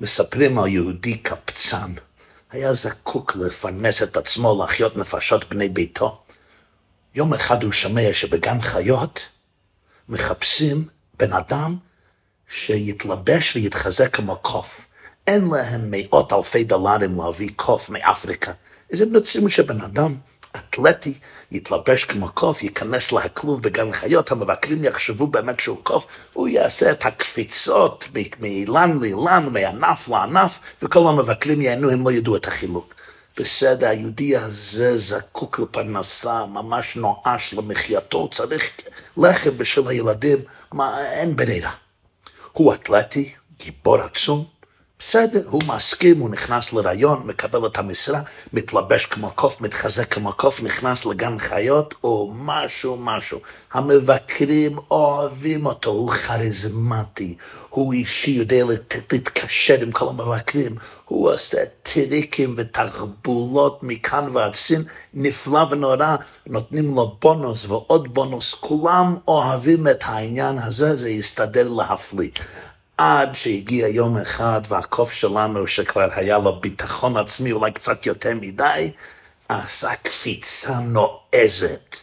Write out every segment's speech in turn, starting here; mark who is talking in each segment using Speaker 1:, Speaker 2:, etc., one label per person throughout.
Speaker 1: מספרים על יהודי קפצן. היה זקוק לפרנס את עצמו, להחיות נפשות בני ביתו. יום אחד הוא שומע שבגן חיות מחפשים בן אדם שיתלבש ויתחזק כמו קוף. אין להם מאות אלפי דולרים להביא קוף מאפריקה. אז הם רוצים שבן אדם אתלטי יתלבש כמו קוף, ייכנס לכלוב בגן חיות, המבקרים יחשבו באמת שהוא קוף, והוא יעשה את הקפיצות מאילן לאילן, מענף לענף, וכל המבקרים ייהנו, הם לא ידעו את החילוק. בסדר, היהודי הזה זקוק לפרנסה, ממש נואש למחייתו, צריך לחם בשביל הילדים, מה, אין ברירה. הוא אתלטי, גיבור עצום, בסדר, הוא מסכים, הוא נכנס לרעיון, מקבל את המשרה, מתלבש כמו קוף, מתחזק כמו קוף, נכנס לגן חיות, או משהו משהו. המבקרים אוהבים אותו, הוא כריזמטי, הוא אישי, יודע להתקשר עם כל המבקרים, הוא עושה טריקים ותחבולות מכאן ועד סין, נפלא ונורא, נותנים לו בונוס ועוד בונוס, כולם אוהבים את העניין הזה, זה יסתדר להפליא. עד שהגיע יום אחד והקוף שלנו, שכבר היה לו ביטחון עצמי אולי קצת יותר מדי, עשה קפיצה נועזת,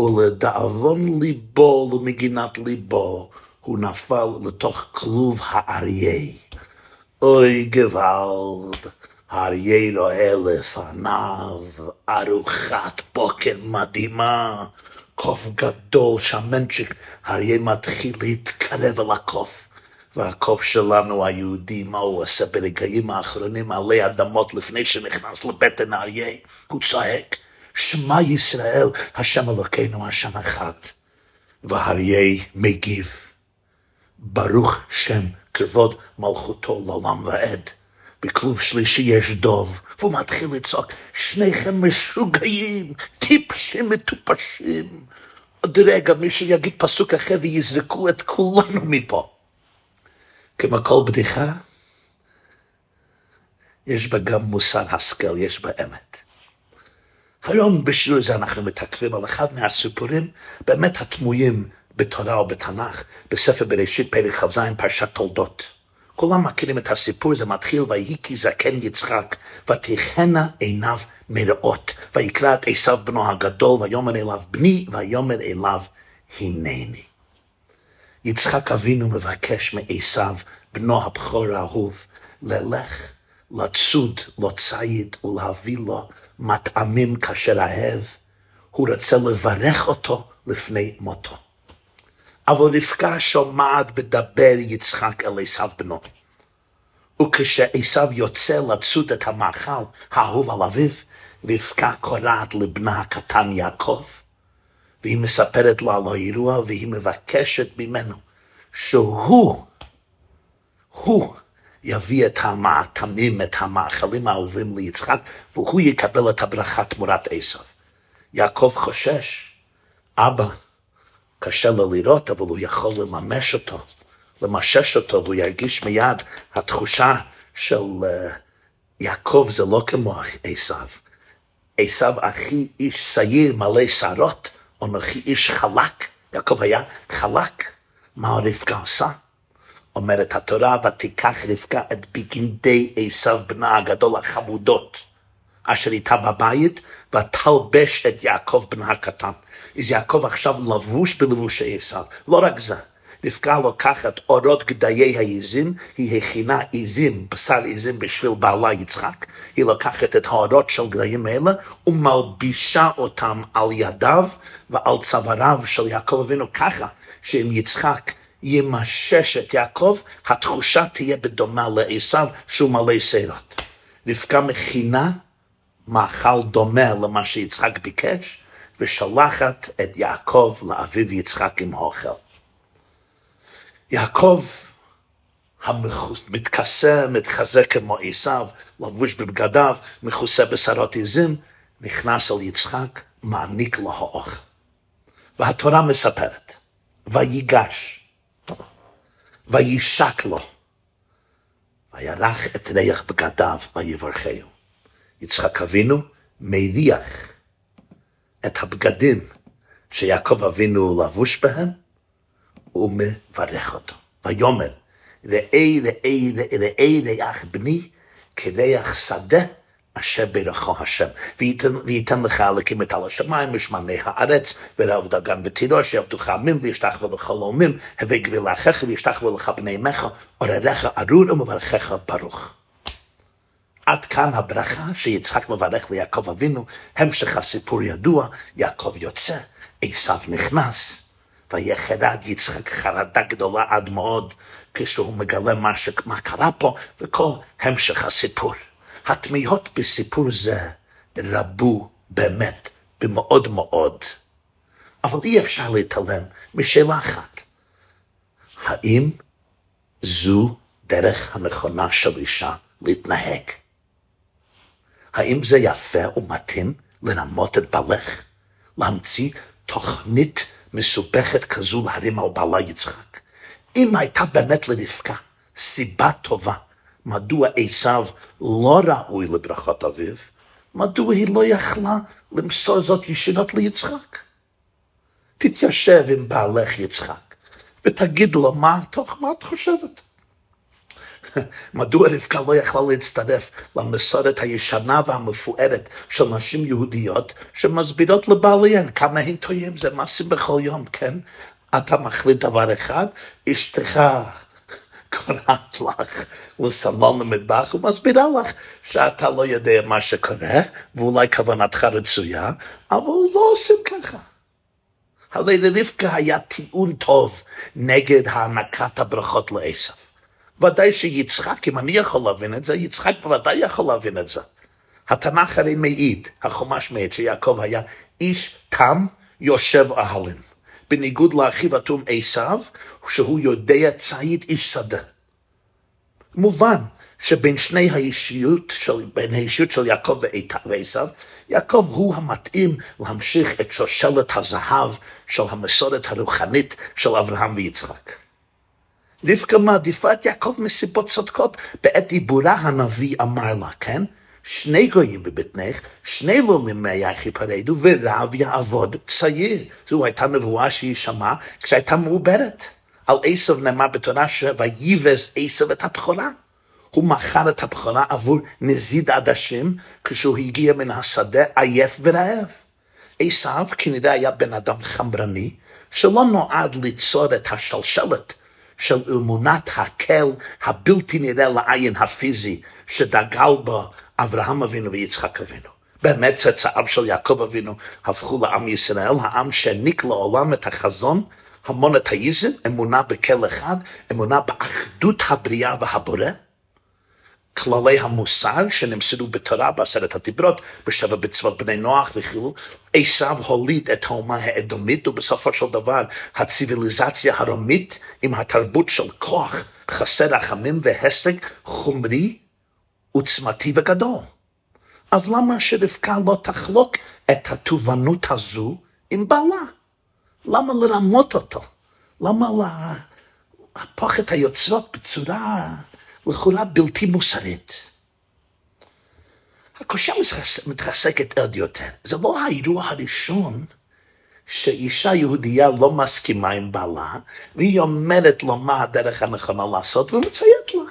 Speaker 1: ולדאבון ליבו, למגינת ליבו, הוא נפל לתוך כלוב האריה. אוי גוואלד, האריה רואה לפניו ארוחת בוקר מדהימה, קוף גדול, שהמנצ'יק, האריה מתחיל להתקרב אל הקוף. והקוף שלנו היהודי, מה הוא עשה ברגעים האחרונים עלי אדמות לפני שנכנס לבטן האריה? הוא צועק, שמע ישראל, השם אלוקינו, השם אחד. והאריה מגיב, ברוך שם כבוד מלכותו לעולם ועד. בכלוב שלישי יש דוב, והוא מתחיל לצעוק, שניכם משוגעים, טיפשים מטופשים. עוד רגע מישהו יגיד פסוק אחר ויזרקו את כולנו מפה. כמו כל בדיחה, יש בה גם מוסר השכל, יש בה אמת. היום בשיעור הזה אנחנו מתעכבים על אחד מהסיפורים באמת התמויים בתורה ובתנ"ך, בספר בראשית פרק כ"ז, פרשת תולדות. כולם מכירים את הסיפור, זה מתחיל, ויהי כי זקן יצחק, ותכנה עיניו מרעות, ויקרא את עשיו בנו הגדול, ויאמר אליו בני, ויאמר אליו הנני. יצחק אבינו מבקש מעשיו, בנו הבכור האהוב, ללך, לצוד לו ציד ולהביא לו מטעמים כאשר אהב. הוא רוצה לברך אותו לפני מותו. אבל רבקה שומעת בדבר יצחק אל עשיו בנו. וכשעשיו יוצא לצוד את המאכל האהוב על אביו, רבקה קורעת לבנה הקטן יעקב, והיא מספרת לו על האירוע, והיא מבקשת ממנו שהוא, הוא יביא את המעטמים, את המאכלים האהובים ליצחק, והוא יקבל את הברכה תמורת עשיו. יעקב חושש, אבא, קשה לו לראות, אבל הוא יכול לממש אותו, למשש אותו, והוא ירגיש מיד התחושה של uh, יעקב זה לא כמו עשיו. עשיו הכי איש שעיר מלא שערות, אנוכי איש חלק, יעקב היה חלק, מה רבקה עושה? אומרת התורה, ותיקח רבקה את בגדי עשיו בנה הגדול החמודות, אשר איתה בבית, ותלבש את יעקב בנה הקטן. אז יעקב עכשיו לבוש בלבושי עשיו, לא רק זה. רבקה לוקחת אורות גדיי העזים, היא הכינה עזים, בשר עזים בשביל בעלה יצחק. היא לוקחת את האורות של גדיים האלה ומלבישה אותם על ידיו ועל צוואריו של יעקב אבינו ככה, שאם יצחק ימשש את יעקב, התחושה תהיה בדומה לעשו שהוא מלא שערות. רבקה מכינה מאכל דומה למה שיצחק ביקש, ושלחת את יעקב לאביו יצחק עם אוכל. יעקב המתכסה, מתחזק כמו עשיו, לבוש בבגדיו, מכוסה בשרות עזים, נכנס אל יצחק, מעניק לו האוכל. והתורה מספרת, ויגש, וישק לו, וירח את ריח בגדיו, ויברכהו. יצחק אבינו מריח את הבגדים שיעקב אבינו לבוש בהם, ומברך אותו. ויאמר, ראה ראה ראה ריח בני כריח שדה אשר ברכו השם, וייתן, וייתן לך להקים את על השמיים ושמני הארץ, ולעבוד דגן ותירוש, שיעבדוך עמים וישתחוו לך לאומים, הווה גביל לאחיך וישתחוו לך בני אמך, עורריך ארור ומברכך ברוך. עד כאן הברכה שיצחק מברך ליעקב אבינו, המשך הסיפור ידוע, יעקב יוצא, עשיו נכנס, ויחרד יצחק חרדה גדולה עד מאוד, כשהוא מגלה מה, ש... מה קרה פה, וכל המשך הסיפור. התמיהות בסיפור זה רבו באמת במאוד מאוד, אבל אי אפשר להתעלם משאלה אחת. האם זו דרך הנכונה של אישה להתנהג? האם זה יפה ומתאים לרמות את בעלך? להמציא תוכנית מסובכת כזו להרים על בעלה יצחק? אם הייתה באמת לרבקה סיבה טובה מדוע עשיו לא ראוי לברכות אביו, מדוע היא לא יכלה למסור זאת ישירות ליצחק? תתיישב עם בעלך יצחק ותגיד לו מה, תוך מה את חושבת? מדוע רבקה לא יכלה להצטרף למסורת הישנה והמפוארת של נשים יהודיות שמסבירות לבעליהן כמה הן טועים, זה מעשים בכל יום, כן? אתה מחליט דבר אחד, אשתך קוראת לך לסלון למטבח ומסבירה לך שאתה לא יודע מה שקורה ואולי כוונתך רצויה, אבל לא עושים ככה. הרי לרבקה היה טיעון טוב נגד הענקת הברכות לעשב. ודאי שיצחק, אם אני יכול להבין את זה, יצחק בוודאי יכול להבין את זה. התנ"ך הרי מעיד, החומש מעיד, שיעקב היה איש תם יושב אהלן. בניגוד לאחיו אטום עשיו, שהוא יודע ציד איש שדה. מובן שבין שני האישיות של, בין האישיות של יעקב ועשיו, יעקב הוא המתאים להמשיך את שושלת הזהב של המסורת הרוחנית של אברהם ויצחק. רבקה מעדיפה את יעקב מסיבות צודקות, בעת דיבורה הנביא אמר לה, כן? שני גויים בבטנך, שני לאומים מהיך יפרדו, ורב יעבוד צעיר. זו הייתה נבואה שהיא שמעה כשהייתה מעוברת. על עשב נאמר בתורה שויבז עשב את הבכורה. הוא מכר את הבכורה עבור נזיד עדשים כשהוא הגיע מן השדה עייף ורעב. עשב כנראה היה בן אדם חמרני שלא נועד ליצור את השלשלת של אמונת הקל הבלתי נראה לעין הפיזי שדגל בו אברהם אבינו ויצחק אבינו. באמת צאצאיו של יעקב אבינו הפכו לעם ישראל, העם שהעניק לעולם את החזון המונותאיזם, אמונה בכל אחד, אמונה באחדות הבריאה והבורא, כללי המוסר שנמסרו בתורה בעשרת הדיברות, בשבע בצוות בני נוח וכו', עשיו הוליד את האומה האדומית, ובסופו של דבר הציוויליזציה הרומית עם התרבות של כוח, חסר רחמים והשג חומרי עוצמתי וגדול. אז למה שרבקה לא תחלוק את התובנות הזו עם בעלה? למה לרמות אותו? למה להפוך את היוצרות בצורה לכאורה בלתי מוסרית? הקושה מתחזקת עוד יותר. זה לא האירוע הראשון שאישה יהודייה לא מסכימה עם בעלה, והיא אומרת לו מה הדרך הנכונה לעשות, ומציית לה.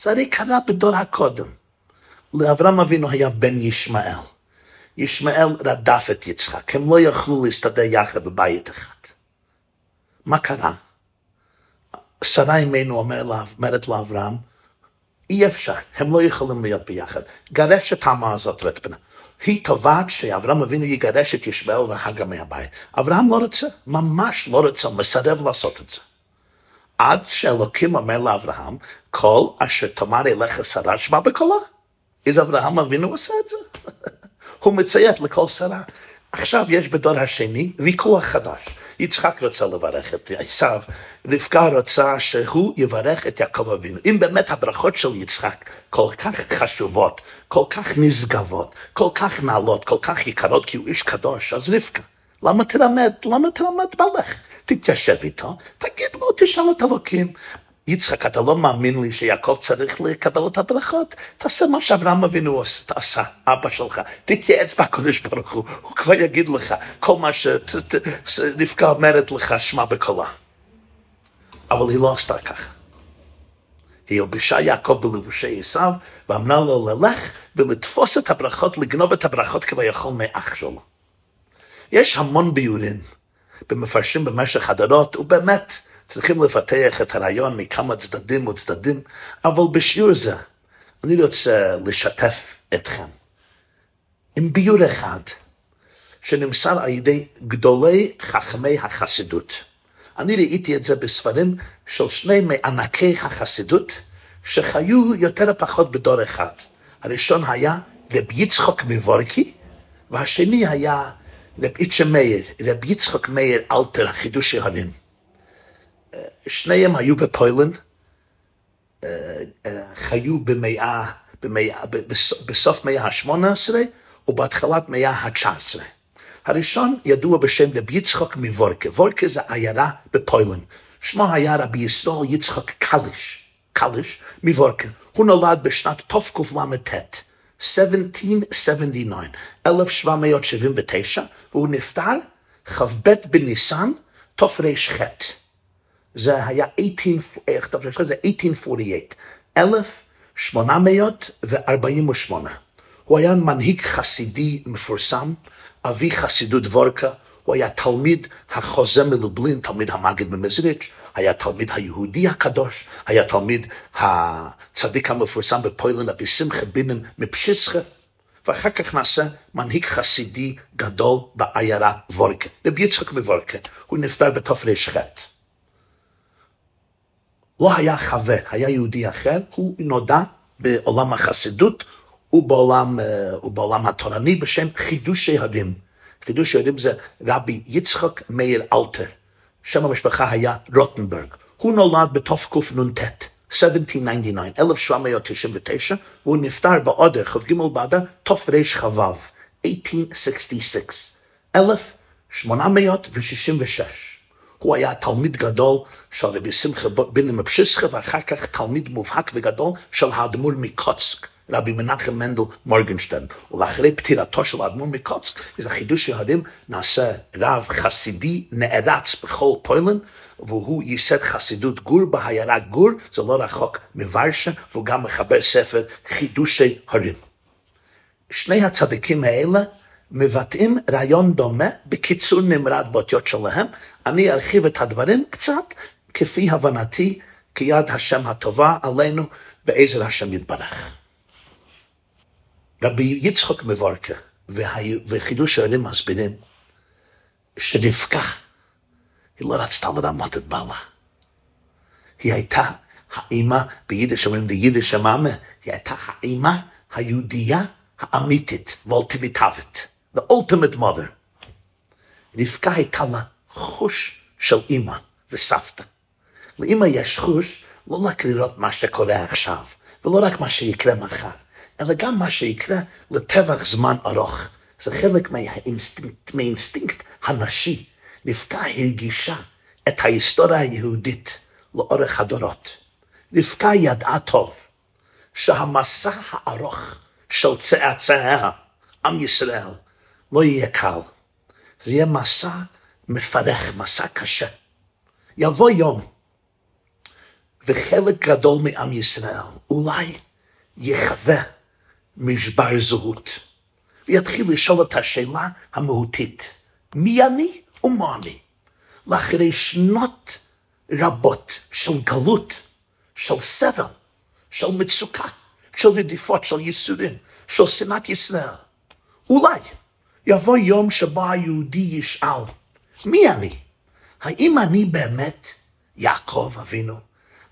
Speaker 1: זה הרי קרה בדור הקודם. לאברהם אבינו היה בן ישמעאל. ישמעאל רדף את יצחק, הם לא יכלו להסתדר יחד בבית אחד. מה קרה? שרה אימנו אומרת לאברהם, אי אפשר, הם לא יכולים להיות ביחד. גרש את האמה הזאת ואת בנה. היא תובעת שאברהם אבינו יגרש את ישמעאל והגר מהבית. אברהם לא רוצה, ממש לא רוצה, מסרב לעשות את זה. עד שאלוקים אומר לאברהם, כל אשר תאמר אליך שרה שמע בקולה. אז אברהם אבינו עושה את זה. הוא מציית לכל שרה. עכשיו יש בדור השני ויכוח חדש. יצחק רוצה לברך את עשיו, רבקה רוצה שהוא יברך את יעקב אבינו. אם באמת הברכות של יצחק כל כך חשובות, כל כך נשגבות, כל כך נעלות, כל כך יקרות, כי הוא איש קדוש, אז רבקה, למה תלמד, למה תלמד בעלך? תתיישב איתו, תגיד לו, תשאל את אלוקים, יצחק, אתה לא מאמין לי שיעקב צריך לקבל את הברכות? תעשה מה שאברהם אבינו עשה, אבא שלך. תתייעץ בקודש ברוך הוא, הוא כבר יגיד לך כל מה שרבקה אומרת לך, שמע בקולה. אבל היא לא עשתה ככה. היא הלבישה יעקב בלבושי עשיו, ואמרה לו ללך ולתפוס את הברכות, לגנוב את הברכות כביכול מאח שלו. יש המון ביורים במפרשים במשך הדורות, ובאמת צריכים לפתח את הרעיון מכמה צדדים וצדדים, אבל בשיעור זה אני רוצה לשתף אתכם עם ביור אחד שנמסר על ידי גדולי חכמי החסידות. אני ראיתי את זה בספרים של שני מענקי החסידות שחיו יותר או פחות בדור אחד. הראשון היה רב יצחוק מבורקי, והשני היה רב יצחוק מאיר אלתר, החידוש ההרים. שניהם היו בפוילן, חיו במאה, במאה, בסוף מאה ה-18 ובהתחלת מאה ה-19. הראשון ידוע בשם רבי יצחוק מוורקה. וורקה זה עיירה בפוילן. שמו היה רבי ישראל יצחוק קליש, קליש מוורקה. הוא נולד בשנת תקל"ט, 1779, 1779, והוא נפטר כ"ב בניסן תר"ח. זה היה 1848, 1848. הוא היה מנהיג חסידי מפורסם, אבי חסידות וורקה, הוא היה תלמיד החוזה מלובלין, תלמיד המגיד ממזריץ', היה תלמיד היהודי הקדוש, היה תלמיד הצדיק המפורסם בפוילן, רבי שמחה בינם מפשיסחה, ואחר כך נעשה מנהיג חסידי גדול בעיירה וורקה, רבי יצחק מוורקה, הוא נפטר בתר"ח. לא היה חבר, היה יהודי אחר, הוא נודע בעולם החסידות ובעולם, אה, ובעולם התורני בשם חידושי הדים. חידושי הדים זה רבי יצחק מאיר אלתר, שם המשפחה היה רוטנברג. הוא נולד בתקנ"ט, 1799, 1799, והוא נפטר באדר, כ"ג באדר, תרכ"ו, 1866, 1866. הוא היה תלמיד גדול של רבי שמחה בן מפשיסחה, ואחר כך תלמיד מובהק וגדול של האדמו"ר מקוצק, רבי מנחם מנדל מורגנשטיין. ולאחרי פטירתו של האדמו"ר מקוצק, איזה חידוש יהודים, נעשה רב חסידי נערץ בכל פוילן, והוא ייסד חסידות גור בעיירה גור, זה לא רחוק מוורשה, והוא גם מחבר ספר חידושי הרים. שני הצדיקים האלה מבטאים רעיון דומה בקיצור נמרד באותיות שלהם. אני ארחיב את הדברים קצת כפי הבנתי, כיד השם הטובה עלינו בעזר השם יתברך. רבי יצחק מבורקה וחידוש הערים מסבירים שרבקה, היא לא רצתה לרמות את בעלה. היא הייתה האימא, ביידיש אומרים די יידיש המאמה, היא הייתה האימא היהודייה האמיתית ואולטימיטבית. the ultimate mother. רבקה הייתה לה חוש של אימא וסבתא. לאימא יש חוש לא רק לראות מה שקורה עכשיו, ולא רק מה שיקרה מחר, אלא גם מה שיקרה לטווח זמן ארוך. זה חלק מהאינסטינקט, מהאינסטינקט הנשי. רבקה הרגישה את ההיסטוריה היהודית לאורך הדורות. רבקה ידעה טוב שהמסע הארוך של צאצאיה, עם ישראל, לא יהיה קל. זה יהיה מסע מפרך, מסע קשה. יבוא יום, וחלק גדול מעם ישראל אולי יחווה משבר זהות, ויתחיל לשאול את השאלה המהותית, מי אני ומה אני? לאחרי שנות רבות של גלות, של סבל, של מצוקה, של רדיפות, של ייסורים, של שנאת ישראל. אולי יבוא יום שבו היהודי ישאל, מי אני? האם אני באמת יעקב אבינו?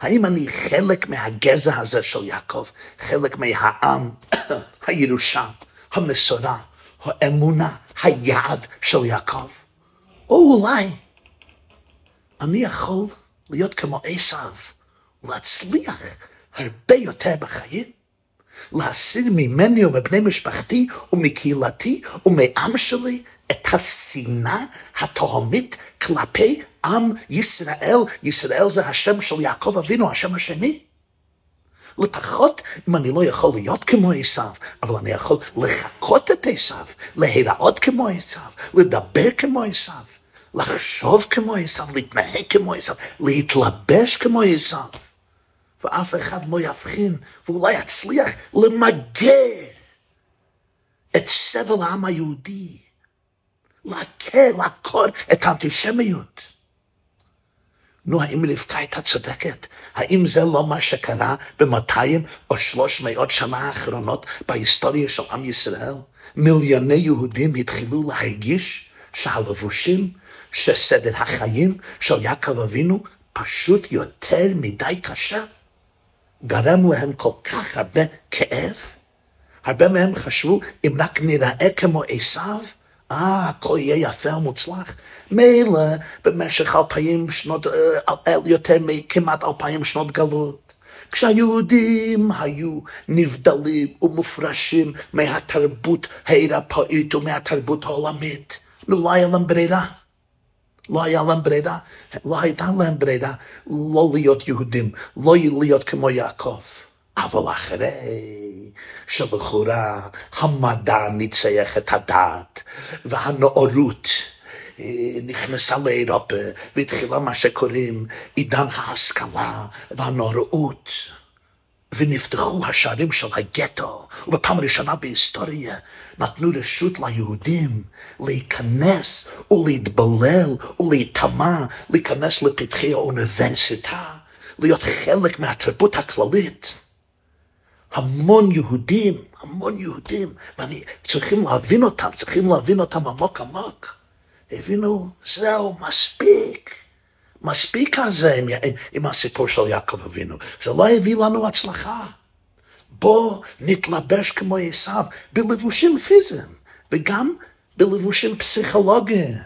Speaker 1: האם אני חלק מהגזע הזה של יעקב, חלק מהעם, הירושה, המסורה, האמונה, היעד של יעקב? או אולי אני יכול להיות כמו עשיו, להצליח הרבה יותר בחיים, להסיר ממני ומבני משפחתי ומקהילתי ומעם שלי את השנאה התהומית כלפי עם ישראל. ישראל זה השם של יעקב אבינו, השם השני. לפחות אם אני לא יכול להיות כמו עשיו, אבל אני יכול לחקות את עשיו, להיראות כמו עשיו, לדבר כמו עשיו, לחשוב כמו עשיו, להתנהג כמו עשיו, להתלבש כמו עשיו. ואף אחד לא יבחין, ואולי יצליח למגר את סבל העם היהודי, להקל, לעקור את האנטישמיות. נו, האם רבקה הייתה צודקת? האם זה לא מה שקרה במאתיים או שלוש מאות שנה האחרונות בהיסטוריה של עם ישראל? מיליוני יהודים התחילו להרגיש שהלבושים, שסדר החיים של יעקב אבינו פשוט יותר מדי קשה. גרם להם כל כך הרבה כאב. הרבה מהם חשבו, אם רק נראה כמו עשיו, אה, הכל יהיה יפה ומוצלח. מילא במשך אלפיים שנות, אה, יותר מכמעט אלפיים שנות גלות. כשהיהודים היו נבדלים ומופרשים מהתרבות האירופאית ומהתרבות העולמית, נו, לא היה להם ברירה. לא היה להם ברירה, לא הייתה להם ברירה לא להיות יהודים, לא להיות כמו יעקב. אבל אחרי שלכאורה המדע ניצח את הדת והנאורות אה, נכנסה לאירופה והתחילה מה שקוראים עידן ההשכלה והנאורות ונפתחו השערים של הגטו ובפעם הראשונה בהיסטוריה נתנו רשות ליהודים להיכנס ולהתבלל ולהיטמע, להיכנס לפתחי האוניברסיטה, להיות חלק מהתרבות הכללית. המון יהודים, המון יהודים, ואני, צריכים להבין אותם, צריכים להבין אותם עמוק עמוק. הבינו, זהו, מספיק. מספיק הזה עם, עם הסיפור של יעקב אבינו. זה לא הביא לנו הצלחה. בוא נתלבש כמו עשיו, בלבושים פיזיים, וגם בלבושים פסיכולוגיים.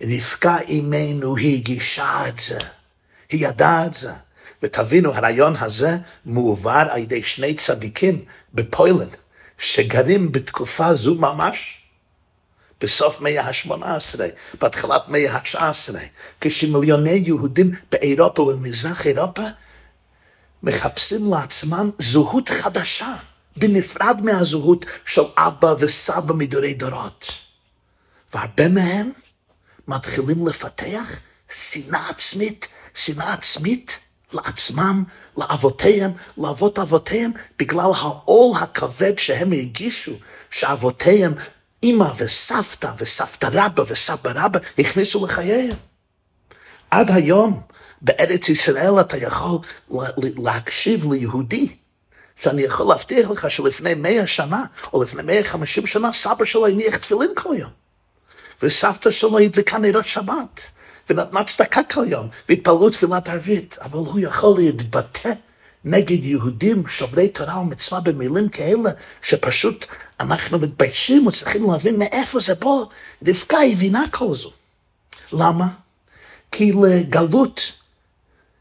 Speaker 1: רבקה אימנו היא גישה את זה, היא ידעה את זה. ותבינו, הרעיון הזה מועבר על ידי שני צדיקים בפוילנד, שגרים בתקופה זו ממש, בסוף מאה ה-18, בהתחלת מאה ה-19, כשמיליוני יהודים באירופה ובמזרח אירופה מחפשים לעצמם זהות חדשה, בנפרד מהזהות של אבא וסבא מדורי דורות. והרבה מהם מתחילים לפתח שנאה עצמית, שנאה עצמית לעצמם, לאבותיהם, לאבות אבותיהם, בגלל העול הכבד שהם הרגישו, שאבותיהם, אמא וסבתא וסבתא רבא וסבא רבא הכניסו לחייהם. עד היום בארץ ישראל אתה יכול להקשיב ליהודי, שאני יכול להבטיח לך שלפני מאה שנה, או לפני מאה חמישים שנה, סבא שלו הניח תפילין כל יום. וסבתא שלו הדליקה נרות שבת, ונתנה צדקה כל יום, והתפללו תפילת ערבית, אבל הוא יכול להתבטא נגד יהודים שומרי תורה ומצווה במילים כאלה, שפשוט אנחנו מתביישים וצריכים להבין מאיפה זה בא. רבקה הבינה כל זו. למה? כי לגלות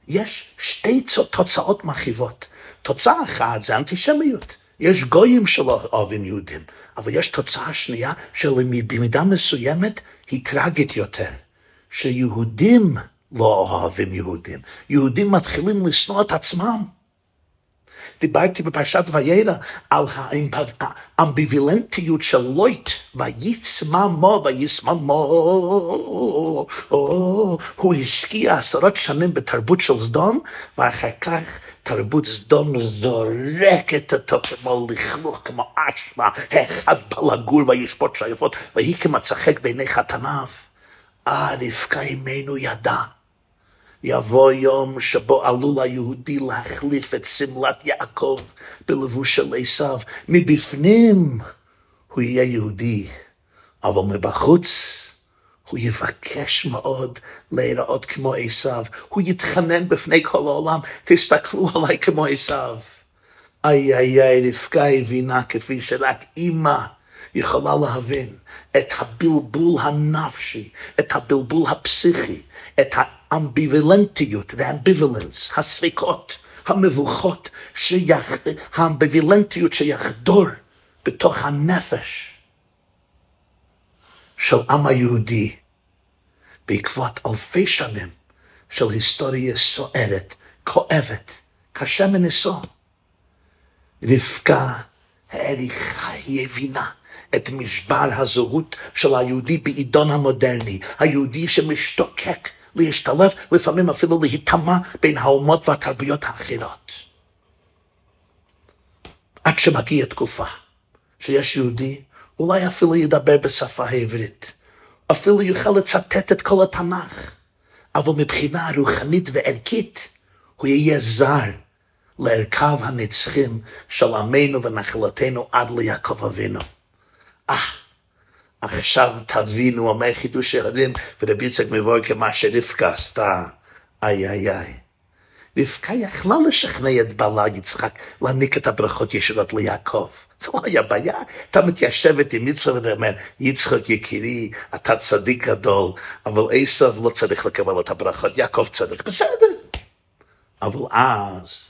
Speaker 1: יש שתי תוצאות מכאיבות. תוצאה אחת זה אנטישמיות. יש גויים שלא אוהבים יהודים, אבל יש תוצאה שנייה שבמידה מסוימת היא טרגית יותר, שיהודים לא אוהבים יהודים. יהודים מתחילים לשנוא את עצמם. דיברתי בפרשת וירא על האמביוולנטיות של לויט, ויצממו וישממו. הוא השקיע עשרות שנים בתרבות של סדום, ואחר כך תרבות סדום זורקת אותו כמו לכלוך, כמו אשמה, אחד בא לגור וישפוט שייפות, ויהי כמצחק בעיני חתניו. אה, רבקה אמנו ידע. יבוא יום שבו עלול היהודי להחליף את שמלת יעקב בלבוש של עשיו. מבפנים הוא יהיה יהודי, אבל מבחוץ הוא יבקש מאוד להיראות כמו עשיו. הוא יתחנן בפני כל העולם, תסתכלו עליי כמו עשיו. איי איי איי, רבקה הבינה כפי שרק אימא יכולה להבין את הבלבול הנפשי, את הבלבול הפסיכי, את האמביוולנטיות, והאמביוולנס, הספקות, המבוכות, שיח... האמביוולנטיות שיחדור בתוך הנפש של עם היהודי בעקבות אלפי שנים של היסטוריה סוערת, כואבת, קשה מנשוא. רבקה העריכה, היא הבינה את משבר הזהות של היהודי בעידון המודרני, היהודי שמשתוקק להשתלב, לפעמים אפילו להיטמע בין האומות והתרבויות האחרות. עד שמגיעה תקופה שיש יהודי, אולי אפילו ידבר בשפה העברית, אפילו יוכל לצטט את כל התנ"ך, אבל מבחינה רוחנית וערכית, הוא יהיה זר לערכיו הנצחים של עמנו ונחלתנו עד ליעקב אבינו. אה, עכשיו תבינו, אומר חידוש ורבי יצחק מבואר כמה שרבקה עשתה, איי איי איי. רבקה יכלה לשכנע את בעלה יצחק להעניק את הברכות ישירות ליעקב. זה לא היה בעיה. אתה מתיישבת עם יצחק ואתה אומר, יצחק יקירי, אתה צדיק גדול, אבל עשב לא צריך לקבל את הברכות, יעקב צדיק, בסדר. אבל אז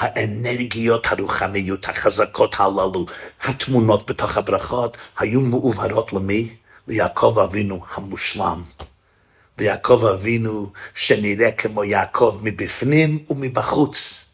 Speaker 1: האנרגיות הרוחניות החזקות הללו, התמונות בתוך הברכות, היו מעוברות למי? ליעקב אבינו המושלם. ליעקב אבינו שנראה כמו יעקב מבפנים ומבחוץ,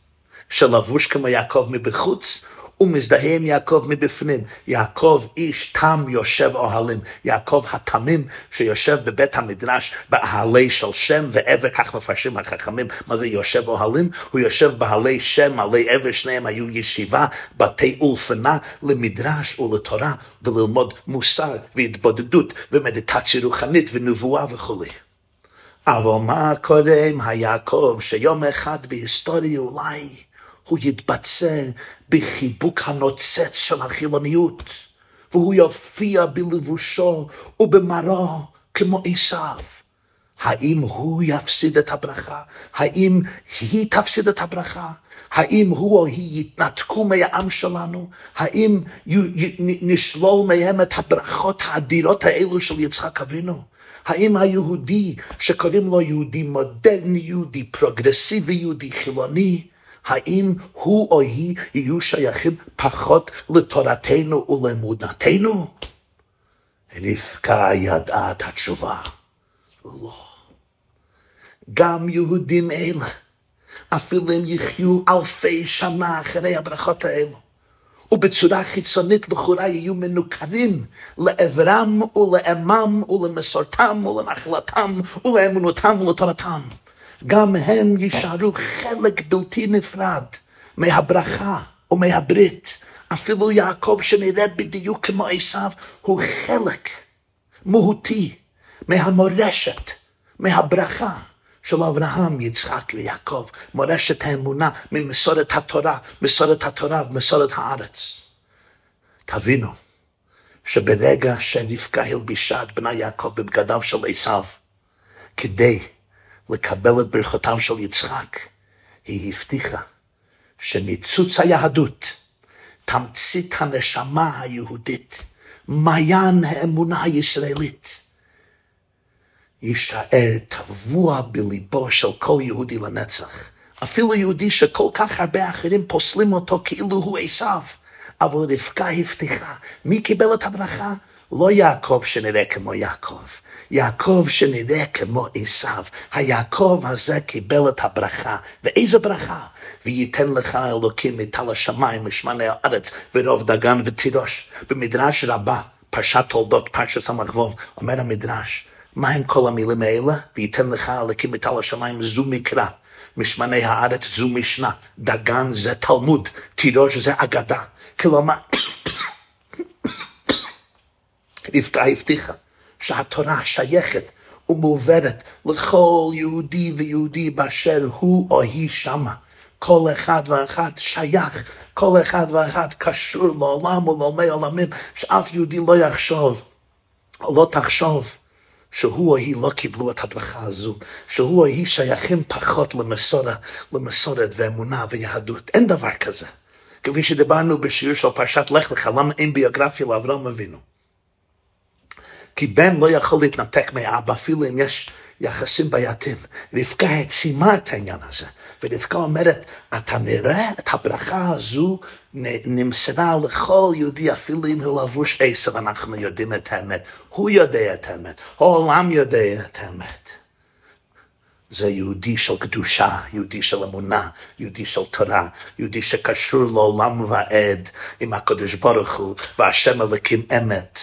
Speaker 1: שלבוש כמו יעקב מבחוץ הוא מזדהה עם יעקב מבפנים. יעקב איש תם יושב אוהלים. יעקב התמים שיושב בבית המדרש באהלי של שם ועבר, כך מפרשים החכמים, מה זה יושב אוהלים? הוא יושב באהלי שם, עלי עבר, שניהם היו ישיבה, בתי אולפנה למדרש ולתורה וללמוד מוסר והתבודדות ומדיטציה רוחנית ונבואה וכולי. אבל מה קורה עם היעקב שיום אחד בהיסטוריה אולי הוא יתבצר בחיבוק הנוצץ של החילוניות, והוא יופיע בלבושו ובמראו כמו עשיו. האם הוא יפסיד את הברכה? האם היא תפסיד את הברכה? האם הוא או היא יתנתקו מהעם שלנו? האם נשלול מהם את הברכות האדירות האלו של יצחק אבינו? האם היהודי שקוראים לו יהודי מודרני, יהודי פרוגרסיבי, יהודי חילוני, האם הוא או היא יהיו שייכים פחות לתורתנו ולאמונתנו? רבקה ידעה את התשובה. לא. גם יהודים אלה, אפילו אם יחיו אלפי שנה אחרי הברכות האלו, ובצורה חיצונית לכאורה יהיו מנוכרים לעברם ולאמם ולמסורתם ולנחלתם ולאמונותם ולתורתם. גם הם יישארו חלק בלתי נפרד מהברכה ומהברית. אפילו יעקב שנראה בדיוק כמו עשיו, הוא חלק מהותי מהמורשת, מהברכה של אברהם, יצחק ויעקב, מורשת האמונה ממסורת התורה, מסורת התורה ומסורת הארץ. תבינו שברגע שרבקה הלבישה את בנה יעקב בבגדיו של עשיו, כדי לקבל את ברכותיו של יצחק, היא הבטיחה שניצוץ היהדות, תמצית הנשמה היהודית, מעיין האמונה הישראלית, יישאר טבוע בליבו של כל יהודי לנצח. אפילו יהודי שכל כך הרבה אחרים פוסלים אותו כאילו הוא עשיו. אבל רבקה הבטיחה, מי קיבל את הברכה? לא יעקב שנראה כמו יעקב, יעקב שנראה כמו עשיו. היעקב הזה קיבל את הברכה. ואיזה ברכה? וייתן לך אלוקים מטל השמיים ושמני הארץ ורוב דגן ותירוש. במדרש רבה, פרשת תולדות, פרשת ס"ו, אומר המדרש, מה הם כל המילים האלה? וייתן לך אלוקים מטל השמיים זו מקרא. משמני הארץ זו משנה, דגן זה תלמוד, תירוש זה אגדה. כלומר, רבקה הבטיחה שהתורה שייכת ומועברת לכל יהודי ויהודי באשר הוא או היא שמה. כל אחד ואחד שייך, כל אחד ואחד קשור לעולם ולעולמי עולמים, שאף יהודי לא יחשוב, או לא תחשוב, שהוא או היא לא קיבלו את הברכה הזו, שהוא או היא שייכים פחות למסורת, למסורת ואמונה ויהדות. אין דבר כזה. כפי שדיברנו בשיעור של פרשת לך לך, למה אין ביוגרפיה לאברהם אבינו? כי בן לא יכול להתנתק מאבא, אפילו אם יש יחסים בעייתיים. רבקה העצימה את העניין הזה, ורבקה אומרת, אתה נראה את הברכה הזו נמסרה לכל יהודי, אפילו אם הוא לבוש עשר, אנחנו יודעים את האמת. הוא יודע את האמת, העולם יודע את האמת. זה יהודי של קדושה, יהודי של אמונה, יהודי של תורה, יהודי שקשור לעולם ועד עם הקדוש ברוך הוא, והשם אלוקים אמת.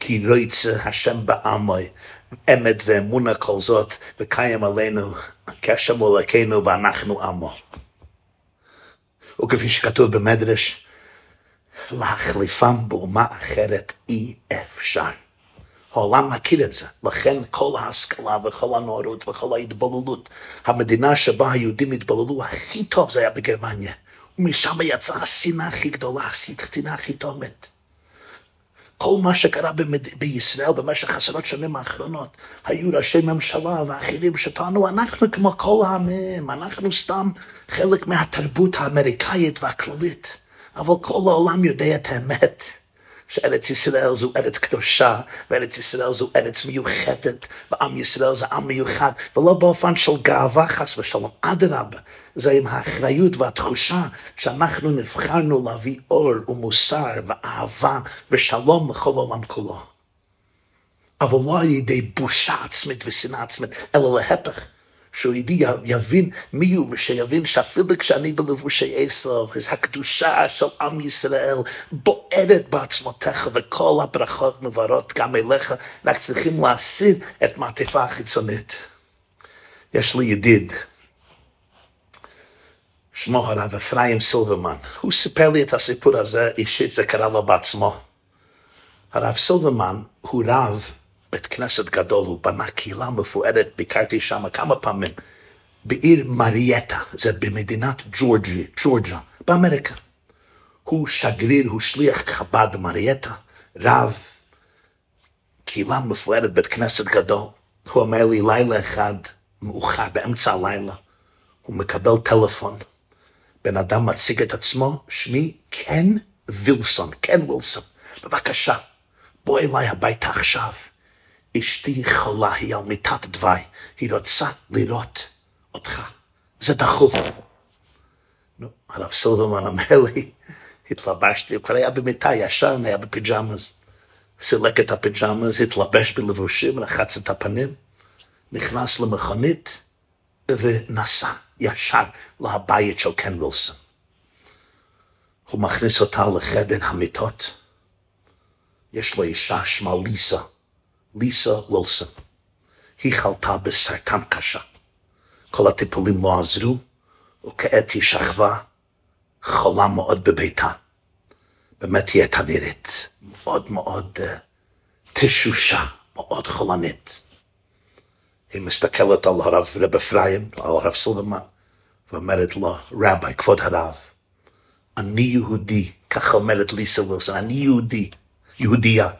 Speaker 1: כי לא יצא השם בעמוי, אמת ואמונה כל זאת, וקיים עלינו קשר מול אלוקינו ואנחנו עמו. וכפי שכתוב במדרש, להחליפם באומה אחרת אי אפשר. העולם מכיר את זה, לכן כל ההשכלה וכל הנאורות וכל ההתבוללות, המדינה שבה היהודים התבוללו הכי טוב זה היה בגרמניה. ומשם יצאה השנאה הכי גדולה, השנאה הכי תומת. כל מה שקרה במד... בישראל במשך עשרות שנים האחרונות, היו ראשי ממשלה ואחרים שטענו, אנחנו כמו כל העמים, אנחנו סתם חלק מהתרבות האמריקאית והכללית. אבל כל העולם יודע את האמת. שארץ ישראל זו ארץ קדושה, וארץ ישראל זו ארץ מיוחדת, ועם ישראל זה עם מיוחד, ולא באופן של גאווה חס ושלום, אדרבה, זה עם האחריות והתחושה שאנחנו נבחרנו להביא אור ומוסר ואהבה ושלום לכל העולם כולו. אבל לא על ידי בושה עצמית ושנאה עצמית, אלא להפך. שהוא יבין מי הוא, ושיבין שאפילו כשאני בלבושי עשב, אז הקדושה של עם ישראל בוערת בעצמותיך, וכל הברכות מברות גם אליך, רק צריכים להסיר את מעטפה החיצונית. יש לי ידיד, שמו הרב אפרים סילברמן, הוא סיפר לי את הסיפור הזה אישית, זה קרה לו בעצמו. הרב סילברמן הוא רב בית כנסת גדול, הוא בנה קהילה מפוארת, ביקרתי שם כמה פעמים, בעיר מריאטה, זה במדינת ג'ורג'יה, ג'ורג'ה, באמריקה. הוא שגריר, הוא שליח חב"ד במריאטה, רב, קהילה מפוארת, בית כנסת גדול. הוא אומר לי לילה אחד, מאוחר, באמצע הלילה, הוא מקבל טלפון, בן אדם מציג את עצמו, שמי קן וילסון, קן וילסון, בבקשה, בוא אליי הביתה עכשיו. אשתי חולה, היא על מיטת דווי, היא רוצה לראות אותך. זה דחוף. נו, הרב סילברמן אומר לי, התלבשתי, הוא כבר היה במיטה, ישן, היה ב pajamas. סילק את ה pajamas, התלבש בלבושים, רחץ את הפנים, נכנס למכונית ונסע ישר לבית של קן וילסון. הוא מכניס אותה לחדר המיטות. יש לו אישה שמה ליסה. ליסה וילסון. היא חלתה בסרטן קשה. כל הטיפולים לא עזרו, וכעת היא שכבה חולה מאוד בביתה. באמת היא הייתה נראית מאוד מאוד uh, תשושה, מאוד חולנית. היא מסתכלת על הרב רב אפרים, על הרב סילברמן, ואומרת לו, רבי, כבוד הרב, אני יהודי, ככה אומרת ליסה וילסון, אני יהודי, יהודייה.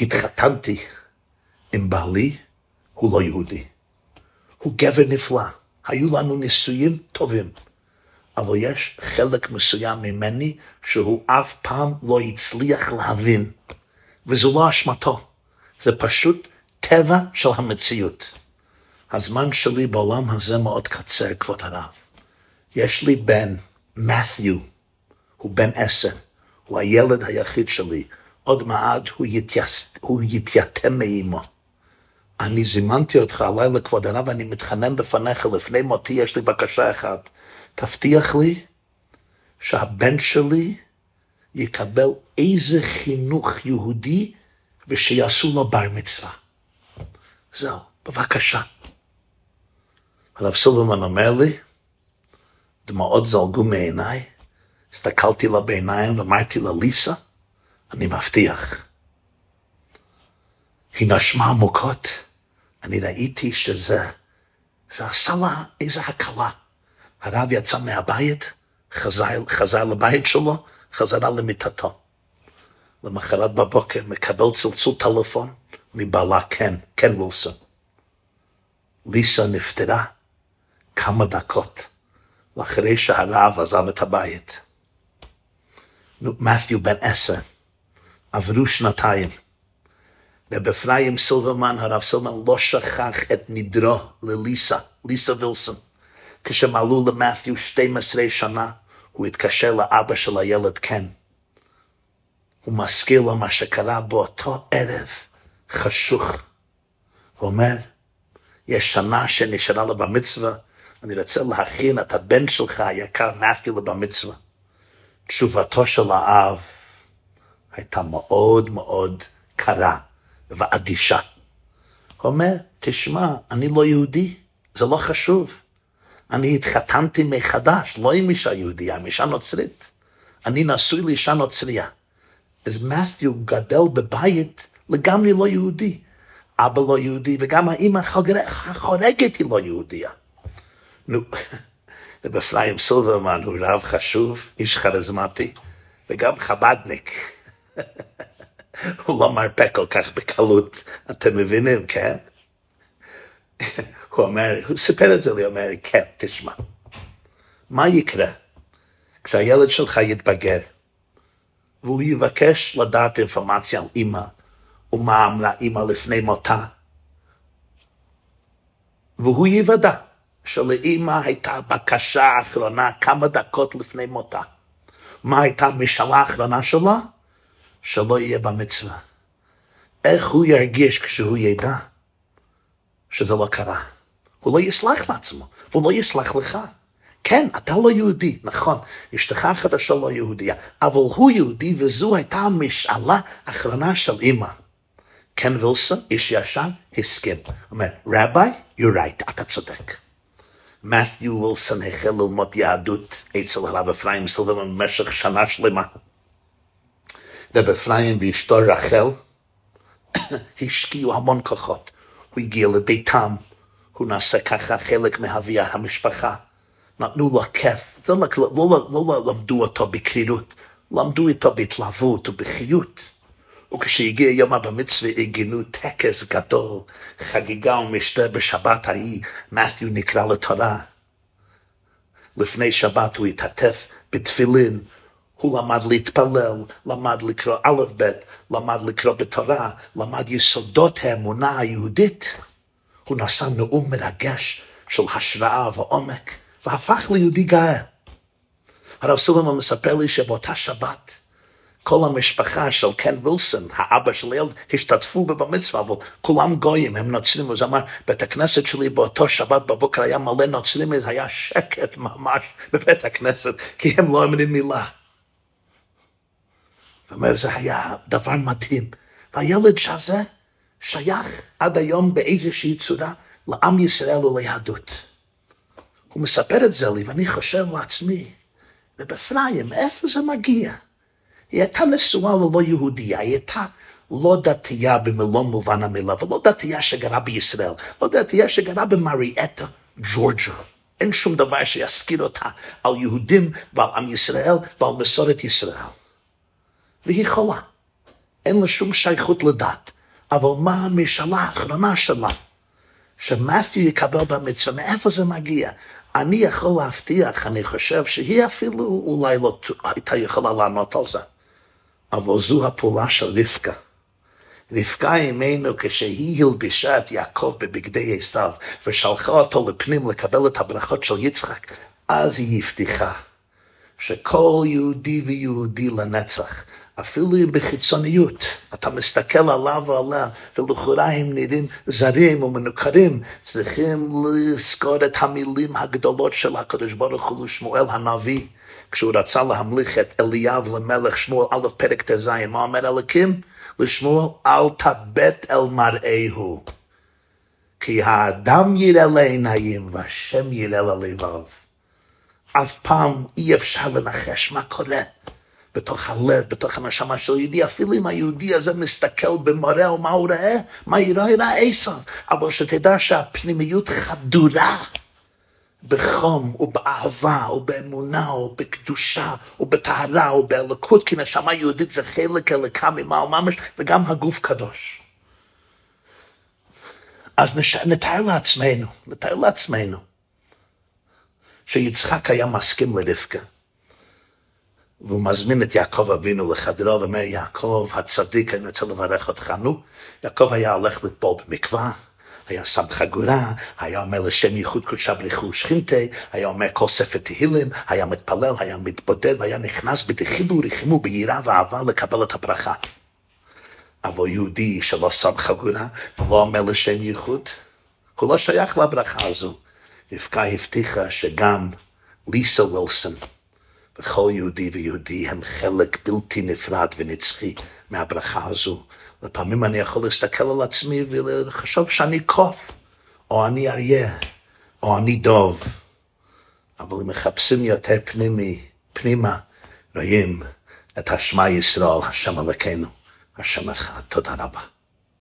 Speaker 1: התחתנתי עם בעלי, הוא לא יהודי. הוא גבר נפלא. היו לנו נישואים טובים. אבל יש חלק מסוים ממני שהוא אף פעם לא הצליח להבין. וזו לא אשמתו. זה פשוט טבע של המציאות. הזמן שלי בעולם הזה מאוד קצר, כבוד הרב. יש לי בן, מת'יו, הוא בן עשר, הוא הילד היחיד שלי. עוד מעט הוא, יתייס, הוא יתייתם מאימו. אני זימנתי אותך הלילה, כבוד הרב, ואני מתחנן בפניך, לפני מותי יש לי בקשה אחת. תבטיח לי שהבן שלי יקבל איזה חינוך יהודי ושיעשו לו בר מצווה. זהו, בבקשה. הרב סילברמן אומר לי, דמעות זלגו מעיניי, הסתכלתי לה בעיניים ואמרתי לה, ליסה, אני מבטיח. היא נשמה עמוקות, אני ראיתי שזה, זה עשה לה איזה הקלה. הרב יצא מהבית, חזר, חזר לבית שלו, חזרה למיטתו. למחרת בבוקר מקבל צלצול טלפון מבעלה קן, קן וילסון. ליסה נפטרה כמה דקות לאחרי שהרב עזב את הבית. מת'יו בן עשר, עברו שנתיים. רב אפרים סילברמן, הרב סילברמן לא שכח את נדרו לליסה, ליסה וילסון. כשמלאו למת'יו 12 שנה, הוא התקשר לאבא של הילד קן. הוא מזכיר לו מה שקרה באותו ערב חשוך. הוא אומר, יש שנה שנשארה לו במצווה, אני רוצה להכין את הבן שלך היקר מת'יו לבר מצווה. תשובתו של האב הייתה מאוד מאוד קרה ואדישה. הוא אומר, תשמע, אני לא יהודי, זה לא חשוב. אני התחתנתי מחדש, לא עם אישה יהודייה, עם אישה נוצרית. אני נשוי לאישה נוצריה. אז מת'יו גדל בבית לגמרי לא יהודי. אבא לא יהודי, וגם האמא החורגת היא לא יהודייה. נו, רב אפרים סילברמן הוא רב חשוב, איש כריזמטי, וגם חבדניק. הוא לא מרפא כל כך בקלות, אתם מבינים, כן? הוא אומר, הוא סיפר את זה לי, הוא אומר, כן, תשמע, מה יקרה כשהילד שלך יתבגר, והוא יבקש לדעת אינפורמציה על אימא, אמרה אימא לפני מותה, והוא יוודא שלאימא הייתה בקשה אחרונה כמה דקות לפני מותה. מה הייתה המשאלה האחרונה שלו? שלא יהיה במצווה. איך הוא ירגיש כשהוא ידע שזה לא קרה? הוא לא יסלח לעצמו, והוא לא יסלח לך. כן, אתה לא יהודי, נכון, אשתך החדשה לא יהודייה, אבל הוא יהודי וזו הייתה המשאלה האחרונה של אימא. קן וילסון, איש ישן, הסכים. אומר, רבי, you're right, אתה צודק. מת'יו וילסון החל ללמוד יהדות אצל הרב אפרים סילברמן במשך שנה שלמה. רב אפרים ואשתו רחל השקיעו המון כוחות. הוא הגיע לביתם, הוא נעשה ככה חלק מהוויה המשפחה. נתנו לו כיף, לא, לא, לא, לא למדו אותו בקרירות, למדו אותו בהתלהבות ובחיות. וכשהגיע יום הבר מצווה ארגנו טקס גדול, חגיגה ומשתה בשבת ההיא, מת'יו נקרא לתורה. לפני שבת הוא התעטף בתפילין, הוא למד להתפלל, למד לקרוא א' ב', למד לקרוא בתורה, למד יסודות האמונה היהודית. הוא נשא נאום מרגש של השראה ועומק, והפך ליהודי גאה. הרב סילברמן מספר לי שבאותה שבת, כל המשפחה של קן וילסון, האבא של הילד, השתתפו בבר מצווה, אבל כולם גויים, הם נוצרים. אז אמר, בית הכנסת שלי באותו שבת בבוקר היה מלא נוצרים, היה שקט ממש בבית הכנסת, כי הם לא אמרים מילה. זאת אומרת, זה היה דבר מדהים. והילד הזה שייך עד היום באיזושהי צורה לעם ישראל וליהדות. הוא מספר את זה לי, ואני חושב לעצמי, ובפריים, איפה זה מגיע? היא הייתה נשואה ללא יהודייה, היא הייתה לא דתייה במלוא מובן המילה, ולא דתייה שגרה בישראל, לא דתייה שגרה במריאטה, ג'ורג'ה. אין שום דבר שיזכיר אותה על יהודים ועל עם ישראל ועל מסורת ישראל. והיא חולה. אין לה שום שייכות לדת. אבל מה המשאלה האחרונה שלה? שמת'יו יקבל במצווה, מאיפה זה מגיע? אני יכול להבטיח, אני חושב שהיא אפילו אולי לא הייתה יכולה לענות על זה. אבל זו הפעולה של רבקה. רבקה אימנו כשהיא הלבישה את יעקב בבגדי עשיו ושלחה אותו לפנים לקבל את הברכות של יצחק, אז היא הבטיחה שכל יהודי ויהודי לנצח אפילו בחיצוניות, אתה מסתכל עליו ועליה, ולכאורה הם נראים זרים ומנוכרים, צריכים לזכור את המילים הגדולות של הקדוש ברוך הוא לשמואל הנביא, כשהוא רצה להמליך את אליאב למלך שמואל א' פרק ט"ז, מה אומר אלוקים? לשמואל, אל תבט אל מראהו, כי האדם יראה לעיניים והשם יראה ללבב. אף פעם אי אפשר לנחש מה קורה. בתוך הלב, בתוך הנשמה של יהודי, אפילו אם היהודי הזה מסתכל במראה ומה הוא רואה, מה יראה, יראה עשיו. אבל שתדע שהפנימיות חדורה בחום ובאהבה ובאמונה ובקדושה ובטהרה ובאלוקות, כי נשמה יהודית זה חלק אלוקה ממעל ממש, וגם הגוף קדוש. אז נש... נתאר לעצמנו, נתאר לעצמנו, שיצחק היה מסכים לרבקה. והוא מזמין את יעקב אבינו לחדרו ואומר, יעקב הצדיק, אני רוצה לברך אותך. נו, יעקב היה הולך לטבול במקווה, היה שם חגורה, היה אומר לשם ייחוד קודשה בריחו שכינתי, היה אומר כל ספר תהילים, היה מתפלל, היה מתבודד, והיה נכנס בתחילו ורחימו ביראה ואהבה לקבל את הברכה. אבל יהודי שלא שם חגורה ולא אומר לשם ייחוד, הוא לא שייך לברכה הזו. רבקה הבטיחה שגם ליסה וילסון, וכל יהודי ויהודי הם חלק בלתי נפרד ונצחי מהברכה הזו. לפעמים אני יכול להסתכל על עצמי ולחשוב שאני קוף, או אני אריה, או אני דוב. אבל אם מחפשים יותר פנימי, פנימה, רואים את השמע ישראל, השם אלוקינו, השם אחד. תודה רבה.